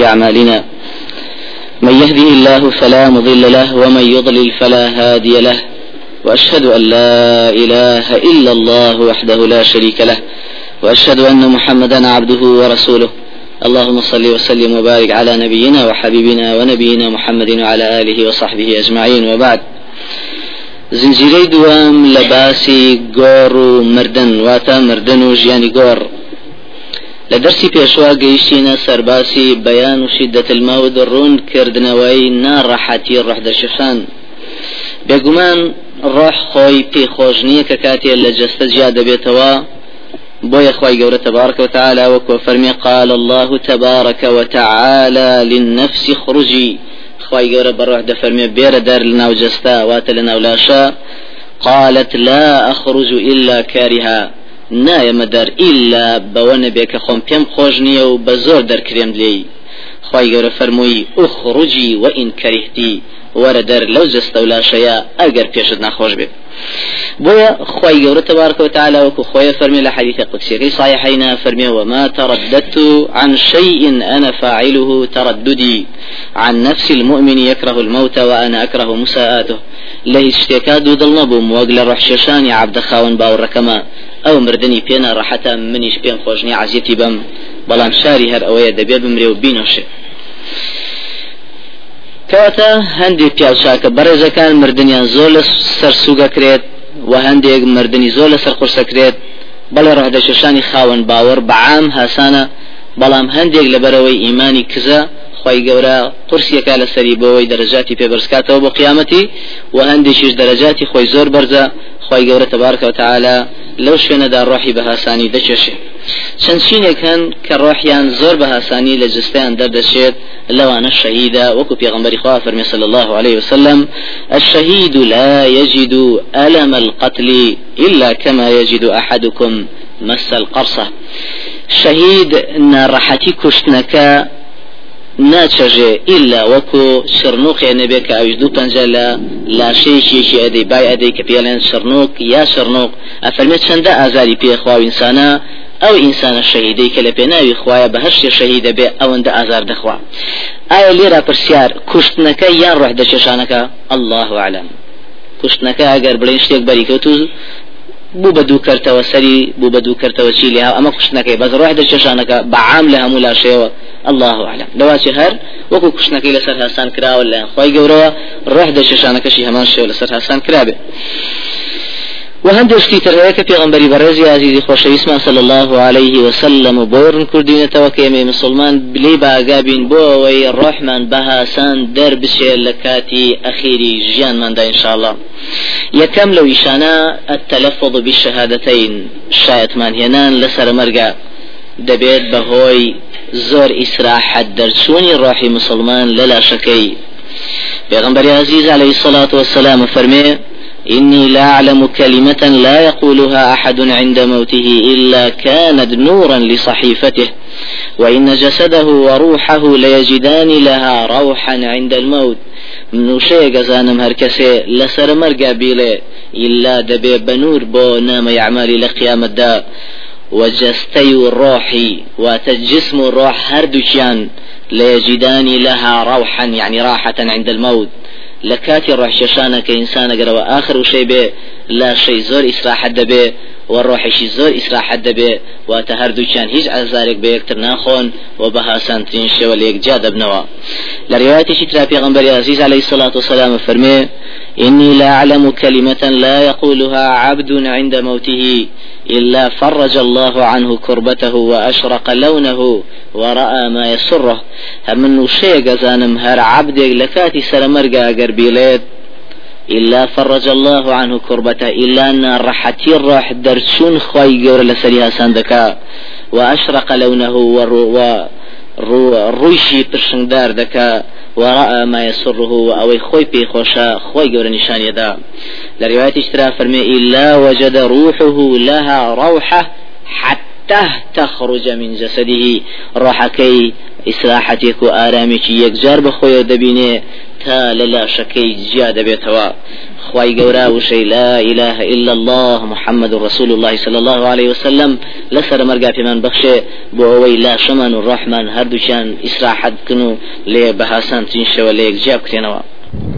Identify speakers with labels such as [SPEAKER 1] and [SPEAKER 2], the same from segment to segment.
[SPEAKER 1] أعمالنا. من يهده الله فلا مضل له ومن يضلل فلا هادي له. وأشهد أن لا إله إلا الله وحده لا شريك له. وأشهد أن محمدا عبده ورسوله. اللهم صل وسلم وبارك على نبينا وحبيبنا ونبينا محمد وعلى آله وصحبه أجمعين. وبعد. زنجيري دوام لباسي غور مردن واتا مردن وجياني غور. لە دەرسی پێشوا گەیشتینە سەرباسی بەیان و شیدەت المەود ڕوونکردنەوەی ناڕەحەتی ڕەحدەشەشان بێگومان ڕۆح خۆی پێخۆش نییە کە کاتێ لە جەستە جیا دەبێتەوە بۆیە خی گەورە تبارك وتعالى وەکو فەرمی قال الله تبارك وتعالى للنفس خروجي خی گەورە بەڕۆح دەفەرمێ بێرە دەر لەناو جەستا واتە لەناو لاشە قالت لا أخرج إلا كارها. نایەمە دەر ئیلا بەوە نەبێ کە خۆم پێم خۆش نییە و بە زۆر دەرکرێم لێی خی گەورە فەرمووی ئوخڕوجی و ئین کەریهتی وەرە دەر لەو جستە و لاشەیە ئەگەر پێشت ناخۆش بێت بۆیە خی گەورە تبارك وتعالى وكو خويا فرمي لحديث قدسي صحيحين فرمي وما ترددت عن شيء أنا فاعله ترددي عن نفس المؤمن يكره الموت وأنا أكره مساءاته له اشتكاد دل نبوم وقل روح ششاني عبد خاون باور ركما ئەو مردنی پێنا ڕەحەتە منیش پێم خۆشنی عزیەتی بم بەڵام شاری هەر ئەوەیە دەبێت بمرێ و بینۆشێ. کەواتە هەندێک پیاوچاکە بەڕێزەکان مردیان زۆر لە سەر سوگەکرێت و هەندێک مردنی زۆر لە سەر قورسەکرێت بەڵێ ڕەهدەشەشانی خاوەن باوەڕ بەعام هاسانە بەڵام هەندێک لەبەرەوەی ئیمانی کزە خی گەورە قرسیەکە لە سەری بۆەوەی دەرەجاتی پێبرسکاتەوە بۆ قیامەتی و هەندێکیش دەرەجاتی خۆی زۆر بەرزە خی گەورە تبارکە و تعاالە لەو شوێنەدا ڕۆحی بەهاسانی دەچێشێ چەند چینێک هەن کە ڕۆحیان زۆر بەهاسانی لە جستیان دەردەچێت لەوانە شەهیدا وەکو پێغمبەری خوا فەرمی صلى الله عليه وسلم الشهيد لا يجد ألم القتل إلا كما يجد أحدكم مس القرصة شهيد نارحتي كشتنكا ناچەژێ ئللا وەکو شرنووقێ نەبێت کە ئەوش دوو پەنج لە لاشەیەکیشی ئەدەی بای ئەدەی کە پێڵێن شرنووک یا شرنووق ئەفەرمێت چەندە ئازاری پێخوا ئینسانە؟ ئەو ئینسانە شەهیدەی کە لە پێناوی خوایە بە هەر شێ شەهیدە بێ ئەوەندە ئازار دەخوا. ئایا لێرە پرسیار کوشتنەکە یان ڕح دەچێشانەکە؟ الله عالم کوشتنەکە ئەگەر بڵین شتێک بەریکەوت و بوو بە دوو کردەوە سەری بوو بە دوو کردەوە چی لێ ئەمە کوشتنەکەی بەز ڕح دەچێشانەکە بەعام لە هەموو لاشەوە الله أعلم. لەواچی هەر وەکو کوشتنەکەی لەسەر هەسان کراوە لە خی گەورەوە ڕح دەچێشانەکەشی هەمان شێو لەسەر هەسان کرابێ وهندشتی ترهەیە کە پێغمبەری بەڕێزی عزیزی خۆشەویستمان صلى الله عليه وسلم و بۆرن کوردینەتەوە کە ئێمە مسلمان بلێ باگابین بۆ ئەوەی ڕۆحمان بەهاسان دەربچێ لە کاتی ئەخیری ژیانماندا ئینشاءالله یەکەم لەو ئیشانە التلفظ بالشهادتين شایەتمان هێنان لەسەر مەرگە دەبێت بەهۆی زۆر ئیسراحەت دەرچوونی ڕۆحی مسلمان لە لاشەکەی. پێغمبەری عزیز عليه الصلاة والسلام فەرمێ إني لا أعلم كلمة لا يقولها أحد عند موته إلا كانت نورا لصحيفته وإن جسده وروحه ليجدان لها روحا عند الموت. منوشەیە گەزانم هەر کەسێ لەسەر مەرگا بیڵێ ئللا دەبێ بە نور بۆ نامە عمالی لە قیامەتدا. وجستي الروحي وتجسم الروح هردوشيان ليجدان لها روحا يعني راحة عند الموت. لە کاتی ڕحشەشانە کە ئینسانەگەرەوە آخر وشەی بێ لا شەی زۆر ئیسراحەت دەبێ و ڕۆحشی زۆر ئیسراحەت دەبێ واتە هەردووچیان هیچ ئازارێک بە یەکتر ناخۆن و بە هاسانترین شێوە لە یەکجا دەبنەوە. لە ڕوايتێکی ترا پێغمبەری عزیز عليه الصلاة والسلام فەرمێ إني لا أعلم كلمة لا يقولها عبد عند موته إلا فرج الله عنه كربته وأشرق لونه ورأى ما يسره. هم من شيء زانم هر عبدك لكاتي سرمرقا قربيليت إلا فرج الله عنه كربته إلا أن رحتي الراح درسون خواي جور لسريها سندكا وأشرق لونه و ڕوویشی پرشنگدار دەکا وراء ما يسره أو خوي بي خوشا خوي جور نشانيدا لرواية اشترا فرمي إلا وجد روحه لها روحة حتى تخرج من جسده. روحكي إسراحتك وآرامك يكجار بخوي دبيني تا للا شكي جيا دەبێتەوە خواي قورا وشي لا إله إلا الله محمد رسول الله صلى الله عليه وسلم. لسر مرقا في من بخشي بووي لا شمن الرحمن هردو كان إسراحة كنو لي بهاسان تنشو ليك جاب كتنوا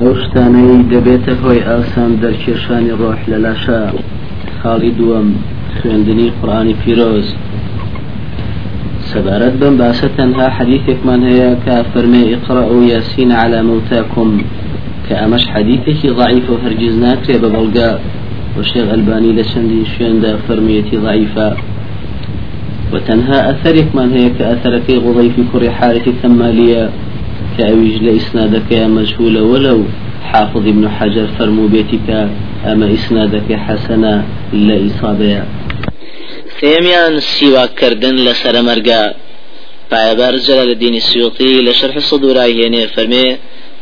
[SPEAKER 2] ئەو شتانەی دەبێتە هۆی ئاسان دەرکێشانی ڕۆح لە لاشە خاڵی دووەم خوێندنی قڕانی سەبارەت بم باسە تەنها حەدیثێکمان هەیە کە فەرمێ ئقرأ و یاسین على موتاكم. کە ئەمەش حەدیثێکی ضعیف و هەرگیز ناکرێ بە بەڵگا وشيخ ئەلبانی لە چەندی شوێندا فەرمیەتی ضعیفە وتەنها ئەثەرێک من کە ئەثەرەکەی غضەیفی کوڕی حارثی تەمالیە كأويج لإسنادك يا مجهول ولو. حافظ ابن حجر فرمو بيتك. أما إسنادك حسنا لا إصابة
[SPEAKER 1] سيميان سيوا كردن لسر مرقا پایبار جلال الدین سیوطی لشرح صدورای هێنێ فەرمێ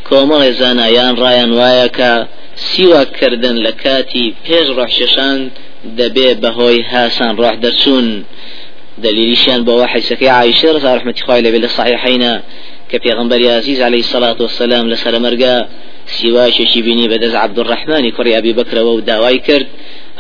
[SPEAKER 1] کۆمەڵی زانایان ڕایان وایە کە سیواکردن لە کاتی پێش ڕۆحشەشان دەبێ بەهۆی هاسان ڕۆح دەرچوون دلیلیشیان بۆ حیسەکەی عیشە ڕزا ڕحمەتی خوای لەبێ لە صحیحینە کە پێغمبەری عزیز عليه الصلاة والسلام لەسەر مەرگا سیواشێکی بینی بەدەست عبدالرحمانی کوڕی ئەبی بکرەوە و داوای کرد.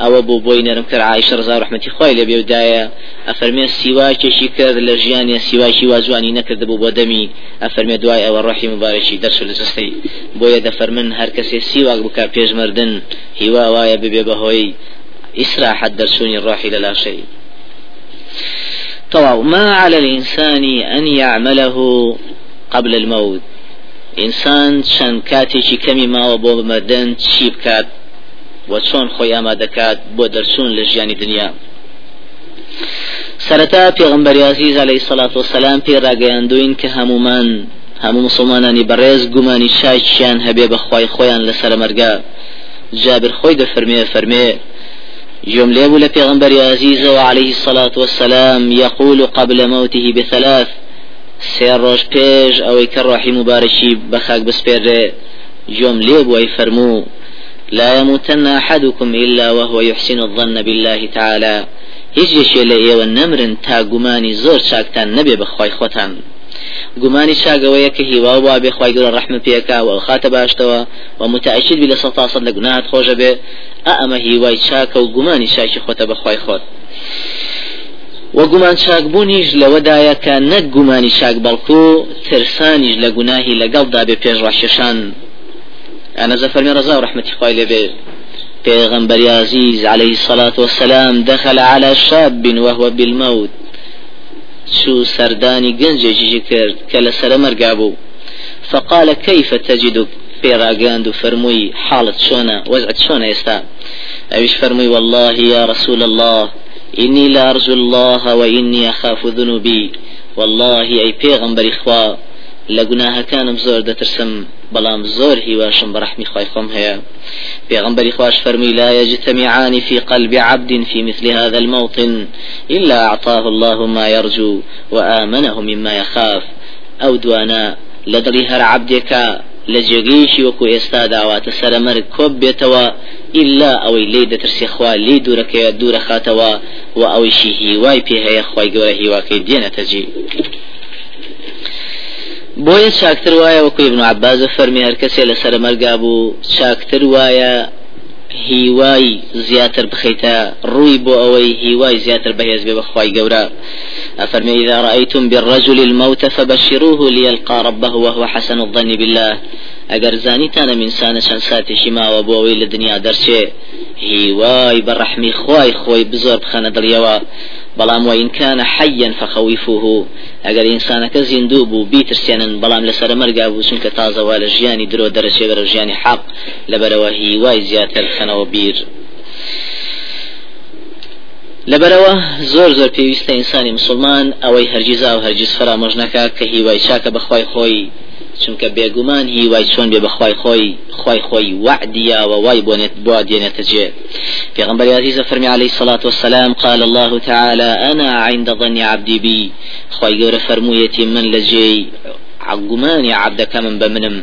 [SPEAKER 1] ئەوە بۆ بۆی نەرم کرد عیشە ڕزا ڕحمەتی خوای لە بێودایە. ئەفەرمێ سیواکێکی کرد لە ژیانی سیواشی وازوانی نەکرد بوو بۆ دەمی. ئەفەرمێ دوای ئەوە ڕحی مبارەکی دەرش لە جستەی بۆیە دەفەرمن هەر کەسێ سیواک بکە پێشمەردن. هیوا وایە ببێ بەهۆی. إسراحة درسوني الراحي للاشي طبعا ما على الإنسان أن يعمله قبل الموت. ئینسان چەند کاتێکی کەمی ماوە بۆ بمەدەن چی بکات؟ و چۆن خۆی ئامادەکات بۆ دەرچوون لە ژیانی دنیا؟ سەرەتا پێغمبەر عزیز عليه الصلاة والسلام پێ ڕاگەیاندوین کە هەمومان هەموو مسلمانانی بەڕێز گومانی شاکیان هەبێ بەخوای خۆیان لەسەر مەرگا. جابر خۆی دەفەرمێ فەرمێ جملة بولا پیغمبر عزيز وعليه الصلاة والسلام يقول قبل موته بثلاث ڕۆژ پێش ئەوەی کە ڕۆحی مبارەکی بەخاک بسپێرێ جۆم لێ بووی فەرموو. لا يموتن أحدكم إلا وهو يحسن الظن بالله تعالى. هیچ لە ئێوە نەمرن تا گومانی زۆر چاکتان نەبێ بەخوای خۆتان. گومانی چاگەوەیە کە هیوا وا بێ خی گەۆ ڕحمە پێکا و خاتە باشتەوە و متعشید بی لە سە تاسە لە گوناهات خۆشە بێ ئەمە هیوای چاکە و گومانی شاکی خۆتە بەخوای خۆت. و گومان چاکبوونیش لەوەدایە کە نەک گومانی چاک بەڵکو ترسانیش لە گوناهی لەگەڵدا بێ پێش ڕاشێشان أنا زفر من رضا ورحمة خوي لبي. پیغمبر عزيز عليه الصلاة والسلام دخل على شاب وهو بالموت. شو سرداني جنجي كرد كلا سرمر قابو فقال كيف تجدك بيراغاند فرموي حالة شونا وزعت شونا يستا أيش فرموي والله يا رسول الله إني لا أرجو الله وإني أخاف ذنوبي والله أي پیغمبر إخوة لقناها كان زور دترسم بلام زور هواشم برحمي خوايخم هيا پیغمبر إخواش فرمي لا يجتمعان في قلب عبد في مثل هذا الموطن إلا أعطاه الله ما يرجو وآمنه مما يخاف. أو دوانا لدري هر عبدك لجيجيشي وكو ئێستا داواتە سەرمەرگ کۆب بێتەوە ئللا ئەوەی لی دەترسی خوا لی دوورەکەی دوورە خاتەوە و ئەوەیشی هیوای پێ هەیە خی گەورە هیواکەی دێنەتەجی. بۆیە چاکتر وایە وەکو ابن عباز فەرمی هەر کەسێ لە سەرمەرگا بوو چاکتر وایە هیوای زیاتر بخەیتە ڕووی بۆ ئەوەی هیوای زیاتر بەهێز بێ بەخوای گەورە. أفرمي إذا رأيتم بالرجل الموت فبشروه ليلقى ربه وهو حسن الظن بالله. ئەگەر زانیتانە میسانە چەند ساتێکی ماوە بۆ ئەوەی لە دنیا دەرچێ هیوای بەڕەحمی خوای خۆی بزۆر بخەنە دڵیەوە. بەڵام وإن كان حيا فخوفوه ئەگەر ئینسانەکە زیندوو بوو بیترسێنن بەڵام لەسەر مەرگا بوو چونکە تازەوا لە ژیانی درۆ دەرەچێ بەرە ژیانی حەق لەبەرەوە هیوای زیاتر بخەنەوە بیر. لەبەرەوە زۆر زۆر پێویستە ئینسانی مسلمان ئەوەی هەرگیزا و هەرگیز فرامۆژ نەکە کە هیوای چاکە بەخوای خۆی چونکە بێگومان هی وای چۆن بێ بەخوای خۆی خی خۆی وعدیا و وای بۆنێت بۆ دێنێتە جێ. پیغمبر عزيز فرمي عليه الصلاة والسلام قال الله تعالى أنا عند ظن عبدي بي خي جور فرمويتي من لجي عقماني عبدك من بمنم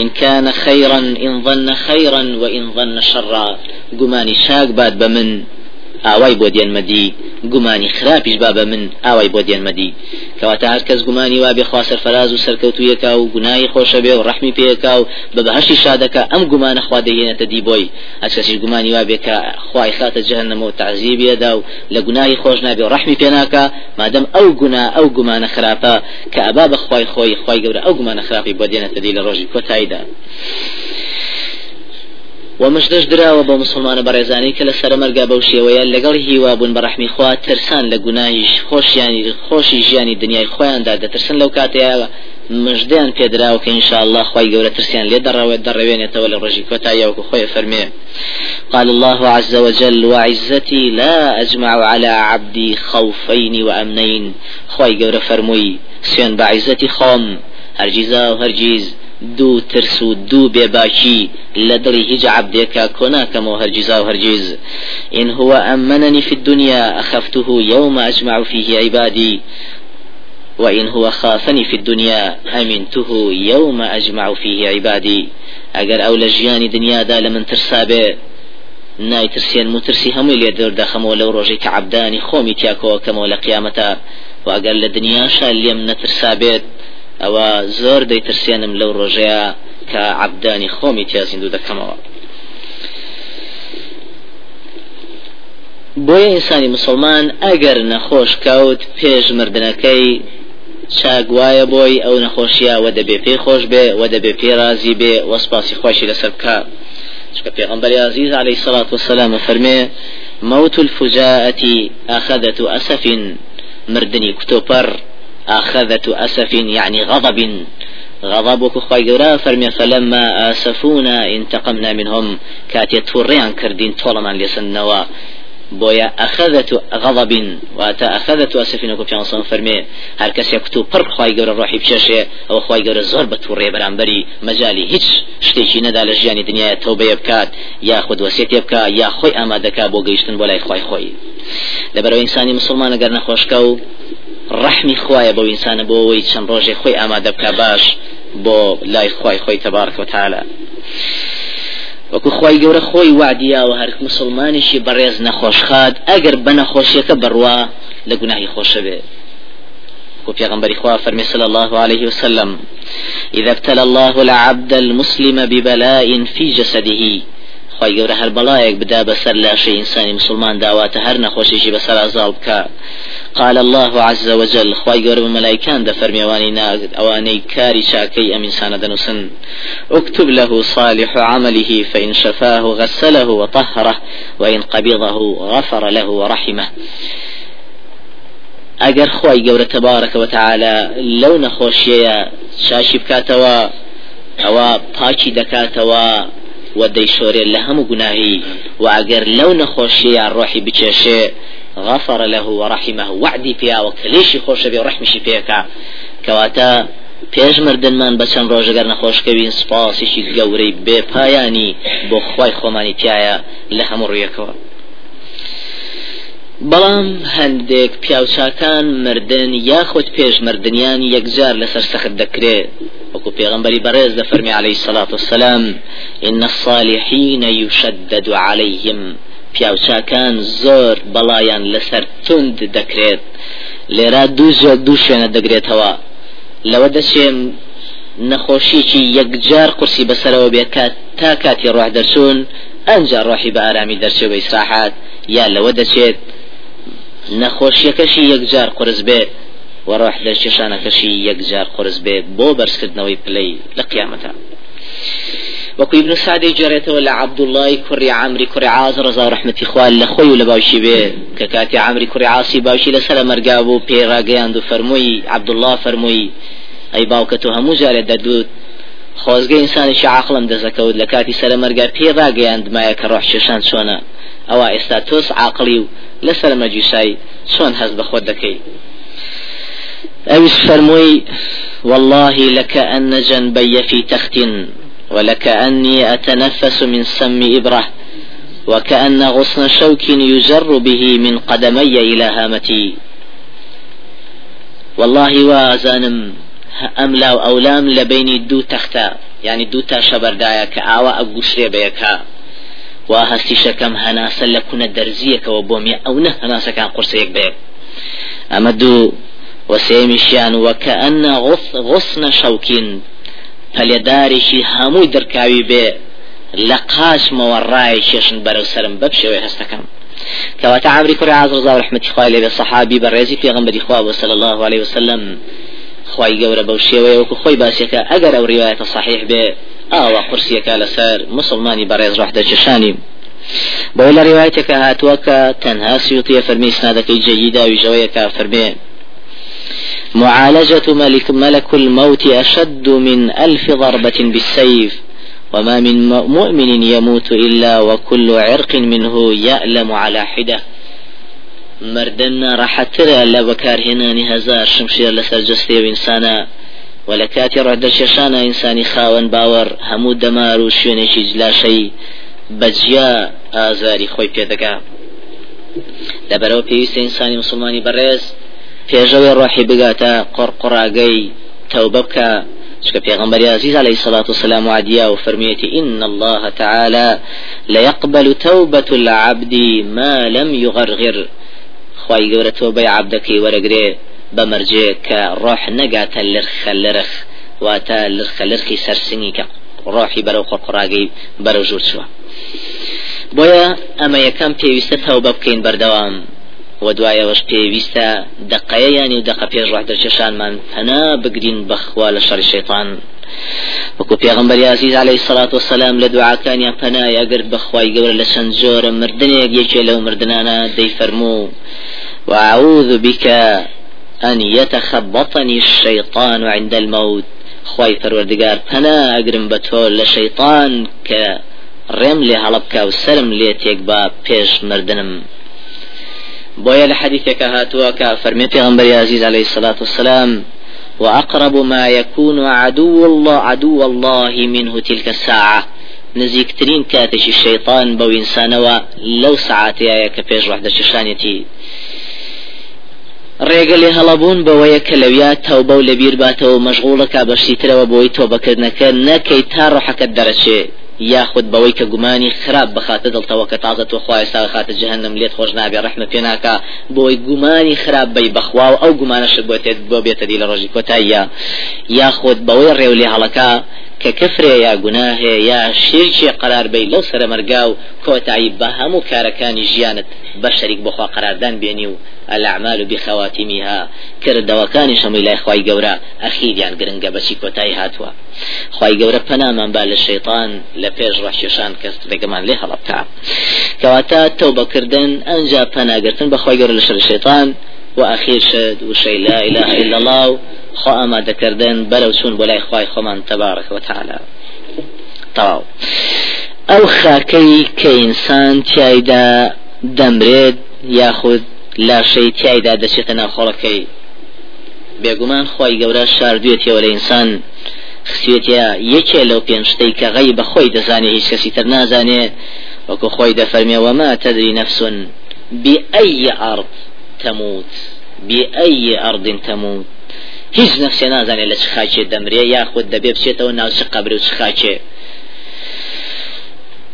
[SPEAKER 1] إن كان خيرا إن ظن خيرا وإن ظن شرا. قماني شاك باد بمن ئاوای بۆ دێنمەدی گومانی خراپیش با بە من ئاوای بۆ دێنمەدی. کەواتە هەر کەس گومانی وا بێ خواسەر فراز و سەرکەوتویەکە و گوناهی خۆشە بێ و ڕحمی پێەکە و بە بەهشتی شادەکە ئەم گومانە خوا دەهێنێتە دی بۆی هەر کەسی گومانی وا بێ کە خوای خاتە جەهنەمە و تعزیبێدا و لە گوناهی خۆش نابێ و ڕحمی پێناکە مادەم ئەو گونا ئەو گومانە خراپە کە ئەبا بە خوای خۆی خوای گەورە ئەو گومانە خراپی بۆ دێنێتە دی لە ڕۆژی کۆتاییدا. ومشدش دراوە بە مسلمانە بەڕێزانی کە لە سەرمەرگا بەو شێوەیە لەگەڵ هیوا بوون بە ڕحمی خوا ترسان لە گوناهیش خۆشیانی خۆشی ژیانی دنیای خۆیاندا دەترسن لەو کاتەیە مژدیان پێدراوە کە إنشاء خوای گەورە ترسیان لێ دەڕەوێت دەڕەوێنێتەوە لە ڕژی کۆتاییەوەکو خۆی فەرمێ قال الله عز وجل وعزتي لا أجمع على عبدي خوفين وأمنين خوي جور فرموي سيان بعزتي خوم هرجيزا وهرجيز دو ترس و دو بێباکی لە دڵی هیچ عبدێکە کۆناکەم و هەرگیزا و إن هو أمنني في الدنيا أخفته يوم أجمع فيه عبادي. وإن هو خافني في الدنيا أمنته يوم أجمع فيه عبادي. أجر أو لجياني دنيا دا لمن ترسابه نایترسێن مترسی هەمووی لێ دەردەخەمەوە لەو ڕۆژەی کە عبدانی خۆمی تیاکەوە کەمەوە لە قیامەتە و لێم نەترسا بێت ئەوە زۆر دەیترسێنم لەو ڕۆژەیە کە عبدانی خۆمی تیازیندوو دەکەمەوە. بۆیە ئینسانی مسلمان ئەگەر نەخۆش کەوت پێش مردنەکەی چاگوایە بۆی ئەو نەخۆشیە و دەبێ پێی خۆش بێ و دەبێ پێ رازی بێ وەسپاسی خۆشی لەسەر بکە چکە پێغمبەری عزیز عليه الصلاة والسلام فەرمێ موت الفجاءة أخذت أسف مردني كتوبر أخذة أسف يعني غضب. غضبك خوي قرا فرمي فلما آسفونا انتقمنا منهم. كاتي توريان كردين طولمان لسنوا. بويا أخذت غضب. أخذت أسف نكو بيان صن فرمي. هر كس يكتو پر خواي قرا روحي بشاشه أو خواي قرا زور بتوري برانبري مجالي هيچ شتيشي ندا لجياني دنيا توبة يبكات يا خود خوي أما دكا بو گيشتن بولاي خواي خوي لبرو إنساني مسلمان اگر نخوشكو ڕحمی خوایە بۆ ئینسانە بۆ ئەوەی چەند ڕۆژێ خۆی ئامادە بکە باش بۆ لای خوای خۆی تەبارک وتعالى وەکو خی گەورە خۆی وعدیاوە هەر مسلمانیشی بەڕێز نەخۆشخات ئەگەر بە نەخۆشیەکە بڕوا لە گوناهی خۆشە بێ. وبيغمبر إخوة فرمي صلى الله عليه وسلم إذا ابتلى الله العبد المسلم ببلاء في جسده. خی گەورە هەر بەڵایەک بدا بەسەر لاشەی ئینسانی مسلمان داواتە هەر نەخۆشیشی بەسەر ئازاڵ بکە. قال الله عز وجل خواي قرب ملايكان دا فرميواني ناقد اواني كاري شاكي ام انسان دنسن اكتب له صالح عمله فإن شفاه غسله وطهره وإن قبضه غفر له ورحمه. ئەگەر خی گەورە تەبارەکە وتعاالە لەو نەخۆشیەیە شاشی بکاتەوە ئەوە پاچی دەکاتەوە و دەیشۆرێت لە هەموو گوناهی و ئەگەر لەو نەخۆشیە ڕۆحی بچێشێ غفر له ورحمه وعدي فيها وكليشي خوش بي ورحمشي فيك؟ كواتا پێش مردنمان بە چەند ڕۆژەگەر نەخۆشکەوین سپاسیشی گەورەی بێپایانی بۆ خی خۆمانی تایە لە هەموو ڕویەکەوە بەڵام هەندێک پیاوچکان مردن یاخود پێش مردیان یەکجار لەسەر سەخت دەکرێت وەکو پێغمبەری بەڕێز لە فەرمی عليه الصلاة والسلام إن الصالحين يشدد عليهم. پیاوچکان زۆر بەڵایان لەسەر تند دەکرێت. لێرا دوو دوو شوێنە دەگرێتەوە. لەوە دەچێم نەخۆشیی یەکجار قورسی بەسەرەوە بێکات تا کاتی ڕح دەرچوون ئەنجا ڕۆحی بە ئارامی دەرچێ بە ئیسراحات یا لەوە دەچێت نەخۆشیەکەشی یەکجار قرس بێ وەڕۆح دەرچێشانەکەشی یەکجار قرس بێ بۆ بەرزکردنەوەی پلەی لە قیامەتە. وەکو ابن سعدی جێڕێتەوە لە عبدوڵای کوڕی عمری کوڕی عاز ڕزا ڕحمەتی خوال لە خۆی و لە باوشی بێ کە کاتی عمری کوڕی عاسی باوشی لەسەر مەرگا بوو پێڕاگەیاند و فەرمووی عبدوڵڵا فەرمووی ئەی باوکە تو هەموو جارێ دەدوت خۆزگە ئینسانێکی عقلم دەزەکەوت لە کاتی سەر مەرگا پێڕاگەیاند مایە کە ڕۆح چێشان چۆنە ئەوە ئێستا تۆس عاقلی و لەسەر مەجیسای چۆن هەز بە خۆت دەکەی فەرمووی والله لك أن جنبي في تخت ولكأني أتنفس من سم إبرة وكأن غصن شوك يجر به من قدمي إلى هامتي. والله وأزانم أملا أولام لبين دو تختا يعني دو تا شبردايا كآوا أقشري بيكا. شەکەم هەناسە لە کونە دەرزیەکەوە بۆمی ئەو نە هەناسەکان قورسەیەک بێ ئەمە دوو وەسێمیشیان وەکە غصن شەوکین پەلێدارێکی هەمووی دەرکاوی بێ لە قاشمەوە ڕای کێشن بەرەو سرم بەب شێوەی هەستەکەم كواتا عمري كرة عز رضا ورحمة خواه لبي صحابي برزي في غنبري خواه صلى الله عليه وسلم. خواهي قورة بوشيوه وكو خوي باسيكا اگر أو رواية صحيح بي آوا قرسيكا لسر مسلماني برز روح دجشاني. بولا روايتك هاتوكا تنها سيوطية فرمي سنادك جيدة وجويك فرمي. معالجة ملك، ملك الموت أشد من ألف ضربة بالسيف وما من مؤمن يموت إلا وكل عرق منه يألم على حدة. مردنا راحتر لا بكار هنا هزار شمشير لسر جستي وإنسانا ولا كاتي روح درششانا إنساني خاون باور همو دمار وشوينيشي جلا شيء بجيا آزاري خوي بيدكا لبرو پێویستە ئینسانی مسلمانی بەڕێز پێشەوەی ڕۆحی بگاتە قڕقڕاگەی تەوبە بکە شك پیغمبر عزيز عليه الصلاة والسلام عديا وفرميتي إن الله تعالى ليقبل توبة العبد ما لم يغرغر. خواهي قورة توبة عبدك ورقري بمرجي كروح نقاتا لرخ لرخ واتا لرخ لرخي سرسني روحي برو قرقراقي برو جور شوا بويا أما يكام پێویستە تەوبە بکەین بەردەوام و دوایەوەش پێویستە دقەیە ینی و دقە پێش ڕح دەرچێشانمان هەنا بگرین بەخوا لە شەڕی شەیطان وەکو پێغمبەر عزیز عليه الصلاة والسلام لە دوعاکانیان پەنای ئەگرت بەخوای گەورە لە چەند جۆرە مردنێک یەکێ لەو مردانە دەی فەرموو. وأعوذ بك أن يتخبطني الشيطان عند الموت. خواي فروردگار پنا اگرم بتول لشيطان ك رم لي هلبك وسلم ليتيك با پیش مردنم. بويا لحديثك هاتوا فرمي پیغمبر عزيز عليه الصلاة والسلام وأقرب ما يكون عدو الله عدو الله منه تلك الساعة نزيكترين كاتش الشيطان بو إنسانوا لو ساعتي كبيج پێش ڕحدەچشانێتی ڕێگە لێ هەڵەبوون بەوەیە کە لەویا تەوبە و لەبیر باتەوە مەشغوڵەکە بەشتیترەوە بۆی تۆبەکردنەکە نەکەی تا ڕحەکەت دەرەچێ یاخود بەوەی کە گومانی خراپ بخاتە دڵتەوە کە تازە تۆ خوای سا خاتە جهنم لێت خۆش نابێ ڕحمە پێناکە. بۆی گومانی خراپ بی بەخوا و ئەو گومانەش بۆ تێت بۆ بێتە دی لە ڕۆژی کۆتاییە. یاخود بەوەی ڕێو لێ هەڵەکە کە کفرێ یا گوناهێ یا شیرکی قرار بی لەو سەرمەرگا و کۆتایی بە هەموو کارەکانی ژیانت بە شەریک بخوا قراردان بێنی و الأعمال بخواتمها. كرد وكان شمي لا خواي جورا أخير يعني قرنجا بشي كوتاي هاتوا. خواي جورا پنا من بال الشيطان لپیش روح ششان كست بقمان ليه هلبتا كواتا توبة كردن أنجا پنا قرتن بخواي جورا لشر الشيطان وأخير شد وشي لا إله إلا الله. خو أما ذكردن بلو سون بلاي خواي خمان تبارك وتعالى طواو أو خاكي كإنسان تيايدا دمرد ياخذ لاشەی تایدا دەچێتە ناوخۆڵەکەی بێگومان خی گەورە شاردوێتەوە لە ئینسان خسوێتە یەکێ لەو پێنجشتەی کە غەی بەخۆی دەزانێ هیچ کەسی تر نازانێ وەکو خۆی دەفەرمێەوە ما تدري نفس بأي أرض تموت. بأي أرض تموت. هیچ نفسێ نازانێت لە چ خاچێ دەمرێ یاخود دەبێ بچێتەوە ناو چ قبر و چ خاچێ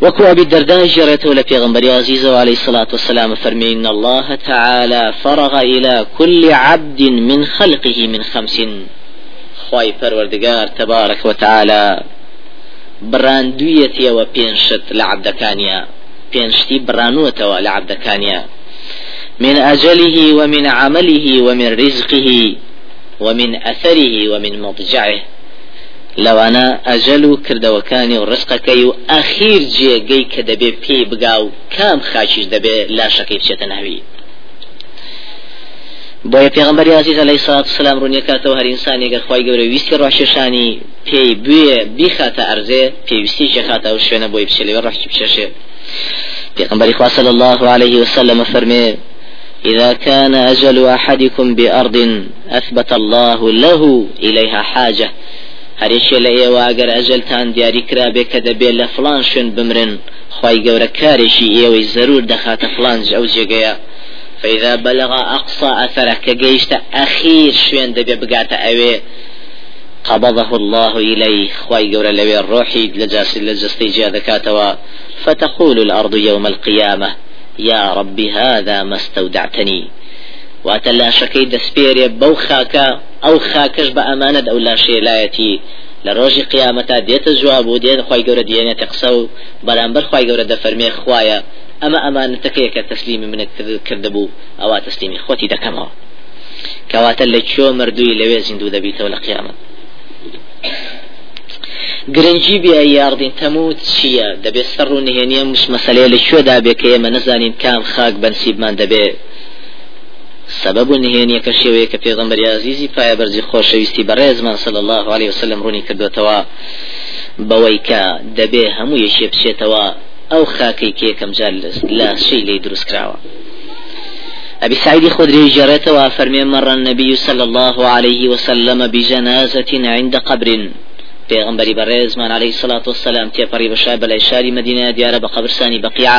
[SPEAKER 1] وكو أبي الدرداء جريته لبيغمبر عزيز عليه الصلاة والسلام فرمي إن الله تعالى فرغ إلى كل عبد من خلقه من خمس. خواي پروردگار تبارك وتعالى براندويتي وبينشت لعبدكانيا بينشتي برانوتوا لعبدكانيا من أجله ومن عمله ومن رزقه ومن أثره ومن مضجعه. لەوانە ئەجل و کردەوەکانی و ڕستەکەی و ئەخیر جێگەی کە دەبێ پێی بگا و کام خاچیش دەبێ لاشەکەی بچێتە ناوی. بۆیە پێغمبەری عزیز علیه الصلاة والسلام ڕوونیەکاتەوە هەر ئینسانی گەر خی گەورە ویستی ڕاشێشانی پێی بوێ بیخاتە ئەرزێ پێویستی جێخاتە و شوێنە بۆی بچێ لەوێ ڕحی بچێشێ. پێغمبەری خوا صلی الله عليه وسلم فرمێ إذا كان أجل أحدكم بأرض أثبت الله له إليها حاجة هەرێکێ لە ئێوە ئەگەر ئەجلتان دیاری کرا بێ کە دەبێت لە فلان شوێن بمرن خی گەورە کارێکی ئێوەی زەرور دەخاتە فلانج ئەو جێگەیە فإذا بلغ أقصى أثره كجيشت أخير شوين دبي بقات أوي قبضه الله إليه خواي قول لوي الروحي لجاس لجستي جادكاتوا فتقول الأرض يوم القيامة يا ربي هذا ما استودعتني. واتلا شكي دسبيري ئەو خاکەش بە ئەمانەت ئەو لاشێلایەتی. لە ڕۆژی قیامەتا دێتە جواب بوو دێن خی گەورە دیێنێتە قسە و بەرامبەر خی گەورە دەفەرمێ خوایە. ئەمە ئەمانەتەکەی کە تەسلیمی منت کردبوو. ئەوە تەسلیمی خۆتی دەکەمەوە. کەواتە لە چۆ مردووی لەوێ زیندوو دەبیتەوە لە قیامەت. گرنگی بیا یاردین تەموو چییە؟ دەبێت سەر و نهێنیە مش مەسلەیە لە کوێدا بێ کە ئێمە نەزانین کام خاک بەنسیبمان دەبێت سبب نهێنیە کە شێوەیە کە پێغەمبەر عزیزی پایە بەرزی خۆشەویستی بەڕێزمان صلی الله عليه وسلم ڕوونی کردوێتەوە بەوەی کە دەبێ هەموو یەشێ بچێتەوە ئەو خاکەی کێکەم جار لە شەی لی دروست کراوە. أبي سعيد خدري جرته وفرمي مر النبي صلى الله عليه وسلم بجنازة عند قبر پێغمبەری بەڕێزمان عليه الصلاة والسلام تێپەڕی بەشای بەلای شاری مدینە دیارە بە قبرسانی بەقیع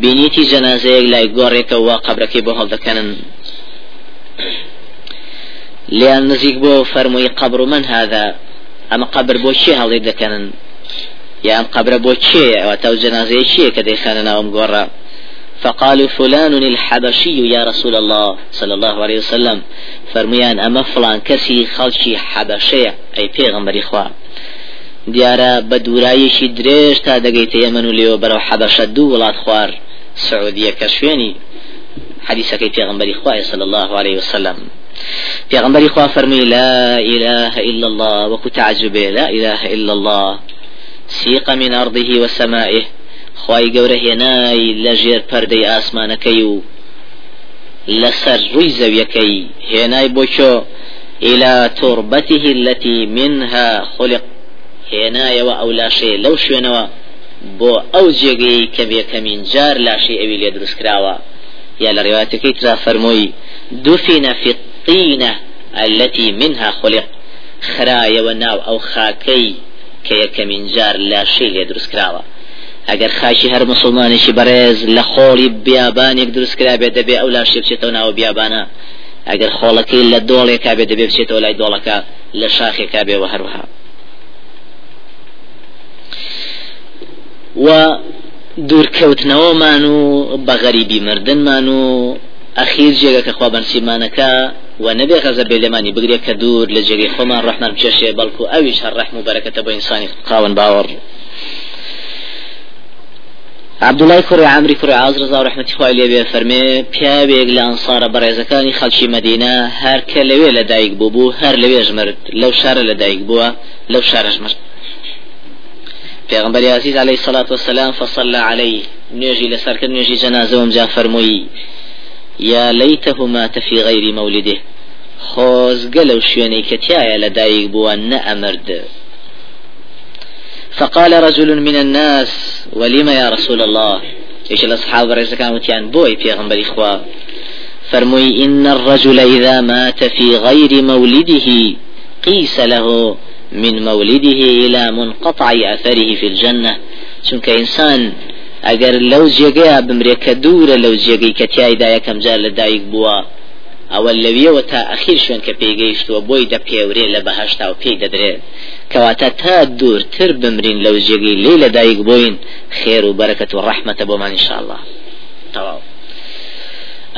[SPEAKER 1] بینیتی جەنازەیەک لای گۆڕێکەوە قبرەکەی بۆ هەڵدەکەنن لیان نزیک بۆ فەرمووی قبر من هذا. ئەمە قبر بۆ چێ هەڵی دەکەنن یا ئەم قبرە بۆ چێ ئەوە تا جەنازەیە چیە کە دەیخانە ناوم گۆڕە فقالوا فلان الحبشي يا رسول الله صلى الله عليه وسلم. فرميان أما فلان كسي خلشي حبشية أي پیغمبر إخوة دیارە بە دوورایەکی تا دەگەیتە ئێمن و لێوە بەرەو حەبەشە دوو خوار سعودیە کە شوێنی حديثك پیغمبر خواه صلى الله عليه وسلم. پیغمبر خواه فرمي لا إله إلا الله وكو تعجبه لا إله إلا الله. سيق من أرضه وسمائه. خی گەورە هێنای لە ژێر پەردەی ئاسمانەکەی و لەسەر ڕووی زەویەکەی. هێنای بۆچۆ إلى تربته التي منها خلق. هێنایەوە ئەو لاشەیە لەو شوێنەوە بۆ ئەو جێگەی کە بێکەمین جار لاشەی ئەوی لێ دروست کراوە. یا لە ڕێواتەکەی ترا دفن في الطينة التي منها خلق خرايەوە ناو ئەو خاکەی کە یەکەمین جار لاشەی لێ دروست کراوە. ئەگەر خاشی هەر مسلمانێکی بەڕێز لە خۆڵی بیابانێک دروست کرا بێت دەبێ ئەو لاشێ بچێتەوە ناوە بیابانە. ئەگەر خۆڵەکەی لە دۆڵێکا بێت دەبێ بچێتەوە لای دۆڵەکە لە شاخێکا بێەوە هەروها و دوورکەوتنەوەمان و بە غەریبی مردنمان و ئەخیر جێگە کە خوا بەنسیمانەکە و نەبێ غەزە بێ لێمانی بگرێت کە دوور لە جێگەی خۆمان ڕحمان بچێشێ بەڵکو ئەویش هەر ڕحم و بەرەکەتە بۆ ئینسانی قاون باوەڕ. عبد الله كري عمري كري عاز رضا ورحمة خوای لێ فەرمێ پیاوێک لە ئەنسارە بەڕێزەکانی خەڵکی مدینە هەر کە لەوێ لە دایک بوو بوو هەر لەوێژ مرد لەو شارە لە دایک بووە لەو شارەش مرد پیغمبر عزیز عليه الصلاة والسلام فصلى عليه. نيجي لسركن نيجي جنازة ومجا فرموي يا ليته مات في غير مولده. خۆزگە لەو شوێنەی کە تایە لە دایک بووە نەئەمرد فقال رجل من الناس ولما يا رسول الله؟ إيش الاصحاب رئيس كانوا تيان بوي في غنبري اخوا فرمي إن الرجل إذا مات في غير مولده قيس له من مولده الى منقطع اثره في الجنه چونك انسان اگر لو جێگەیە بمرێکە دوورە لەو جێگەی کە تایدا یەکەم جار لە دایک بووە ئەوە لەویەوە تا ئەخیر شوێن کە پێگەیشتووە بۆی دەپێورێ لە بەهشتا و پێی دەدرێت. کەواتە تا دوورتر بمرین لەو جێگەی لێ لە دایک بووین خێر و بەرەکەت و ڕەحمەتە بۆمان انشاءله تەواو.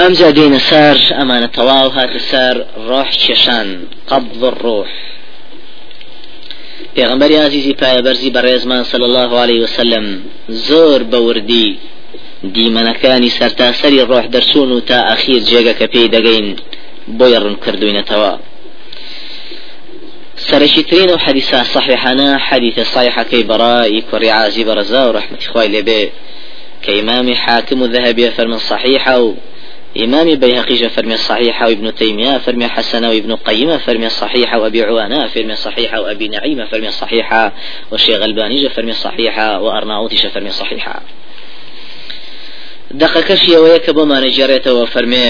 [SPEAKER 1] ئەمجا دێنە سەر ئەمانە تەواو هاتە سەر ڕۆح کێشان قبض الروح. پێغمبەری عزیزی پایەبەرزی بەڕێزمان صلی الله عليه وسلم زۆر بەوردی دیمەنەکانی سەرتاسەری ڕۆح دەرچوون و تا ئەخیر جێگە کە پێی دەگەین بۆی ڕوون کردوینەتەوە. سرشي ترين وحديث صحيحنا حديث صحيح كي براء كري عازي برزا ورحمة إخوائي لبي كإمام حاكم الذهبي فرمي صحيحة إمام بيهقي فرمي صحيحة وابن تيمية فرمي حسنة وابن قيمة فرمي صحيحة وأبي عوانة فرمي صحيحة وأبي نعيمة فرمي صحيحة والشيخ الباني فرمي صحيحة وأرناؤوطي فرمي صحيحة ئەوەیە کە بۆمانە جێڕێتەوە فەرمێ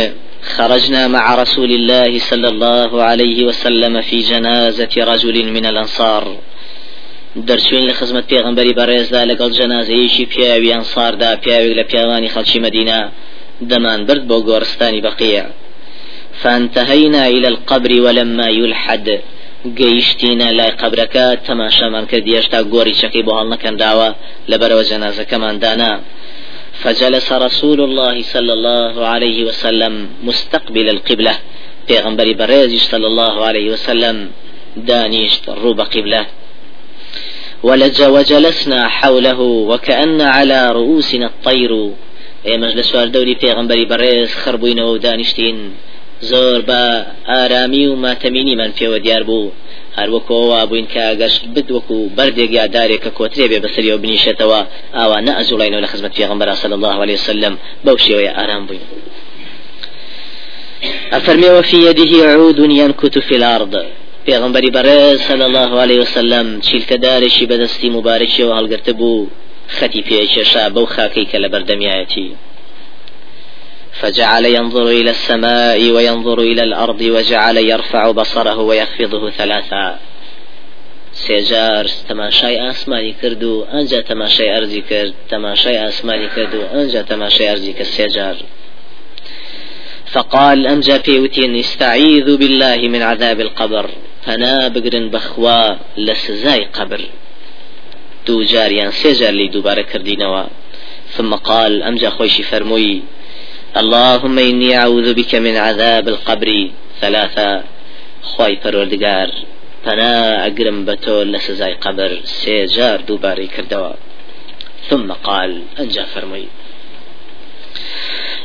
[SPEAKER 1] خرجنا مع رسول الله صلى الله عليه وسلم في جنازة رجل من الأنصار. دەرچوین لە خزمەت پێغمبەری بەڕێزدا لەگەڵ جەنازەیەکی پیاوی ئەنساردا پیاوێک لە پیاوانی خەڵکی مدینە دەمان برد بۆ گۆرستانی بەقیە. فانتهينا إلى القبر ولما يلحد. گەیشتینە لای قبرەکە تەماشامان کرد هێشتا گۆری چەکەی بۆ هەڵ نەکەنداوە جەنازەکەمان دانا. فجلس رسول الله صلى الله عليه وسلم مستقبل القبلة. پیغمبری بريزش صلى الله عليه وسلم دانيشت الروب قبلة. ولج وجلسنا حوله وكأن على رؤوسنا الطير. ئێمەش لە سواردەوری پێغمبەری بەڕێز خربووینەوە و دانیشتین. زۆر بە ئارامی و ماتەمینیمان پێوە دیار بوو. هەروەکەوە بووین کە گەشت بدوەکو بەردێک یادارێک کە کۆترێ بێ بەسەریەوە بنیشێتەوە. ئاوا نە ئەزوڵینەوە لە خزمەت پێغمبەر صلی الله عليه وسلم. بەو شێوەیە ئارام بووین. أفرمي وفي يده عود ينكت في الأرض. پیغمبری بەڕێز صلى الله عليه وسلم چیلکە دارێکی بەدەستی مبارەکی و هەڵگرتە بوو. خەتی پێشێشا بەو خاکەی کە لە بەردەمیایەتی. فجعل ينظر إلى السماء وينظر إلى الأرض وجعل يرفع بصره ويخفضه ثلاثا. سێجار تەماشای ئاسمانی کرد و ئەنج تەماشای ئەرزی کرد تەماشای ئاسمانی کرد و ئەنج تەماشای کرد. سێجار. فقال أمجا بيوتين استعيذ بالله من عذاب القبر. فنا بقرن بخوا لسزاي قبر. دو جاريان سيجار لي دوباره كردينوا ثم قال أمجا خويشي فرموي اللهم إني أعوذ بك من عذاب القبر. ثلاثة خواي پروردگار فنا أقرم بتول لسزاي قبر. سيجار دوباري كردوا ثم قال أنجا فرمي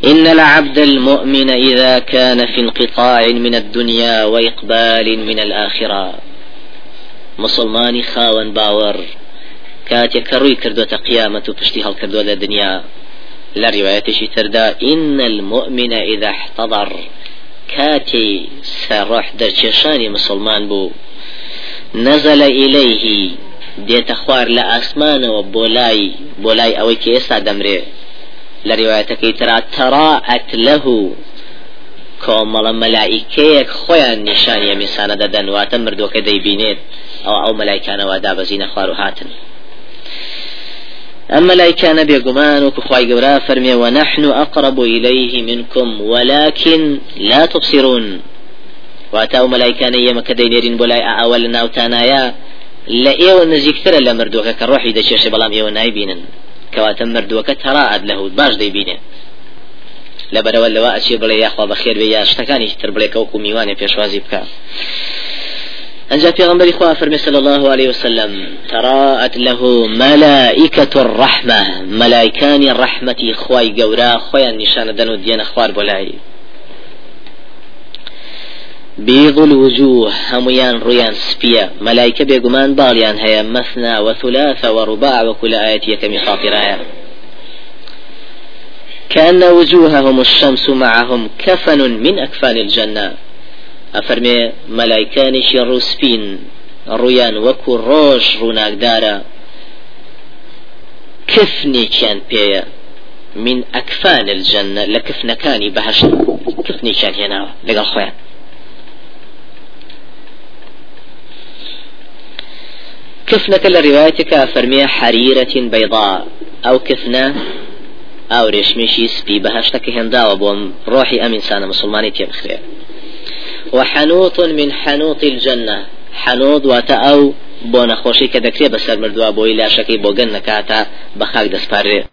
[SPEAKER 1] إن العبد المؤمن إذا كان في انقطاع من الدنيا وإقبال من الآخرة. مسلماني خاون باور. كاتي كروي كردوة قيامة پشتی هل كردوة الدنيا لا روايتشي تردا إن المؤمن إذا احتضر كاتي سروح درچشاني مسلمان بو نزل إليه دێتە خوار لە ئاسمانەوە بۆ لای بۆ لای ئەوەی کە ئێستا دەمرێ. لە ڕواەتەکەی ترا تەڕائەت لەه کۆمەڵە مەلایکەیەک خۆیان نیشانە میسانە دەدەن واتە مردوەکە دەیبینێت. ئەو ئەو مەلایکانەوە دابەزینە خوار و هاتن. أما لا كان بيقمان وكخواي قورا فرمي ونحن أقرب إليه منكم ولكن لا تبصرون. واتاو ملايكان يما كدينيرين بولاي أول ناوتانايا لا إيو نزيكتر لمردوك كروحي دا شيش بلام إيو نايبينن. كواتا مردوك تراعد له باش ديبينه لبرەوە لەوە ئەچێ بڵێ یاخوا بەخێر بێ یا شتەکانی تر بڵێکە وەکو میوانێ پێشوازی أنجا في غنبري خواه فرمي صلى الله عليه وسلم تراءت له ملائكة الرحمة ملائكان الرحمة خواي قورا خويا نشان دنو ديان خوار بولاي. بيض الوجوه هميان ريان سبيا ملائكة بيقمان باليان هيا مثنى وثلاث ورباع وكل آية يكمي خاطر كأن وجوههم الشمس معهم كفن من أكفان الجنة. ئەفەرمێ مەلایکانێکی ڕووسپین ڕویان وەکو ڕۆژ ڕووناکدارە. کفنێکیان پێیە. من ئەکفان الجنة لە کفنەکانی بەهشت. کفنێکیان هێناوە لەگەڵ خۆیان. كفنك لروايتك فرمي حريرة بيضاء أو كفنة أو ريشميشي سبي بهشتك هندا وبوم روحي أمين سانا مسلماني تيبخير وحنوط من حنوط الجنة. حنوط واتا أو بۆ نەخۆشی کە دەکرێت بەسەر مردووە بۆی لاشەکەی بۆ گەن نەکاتە بە خاک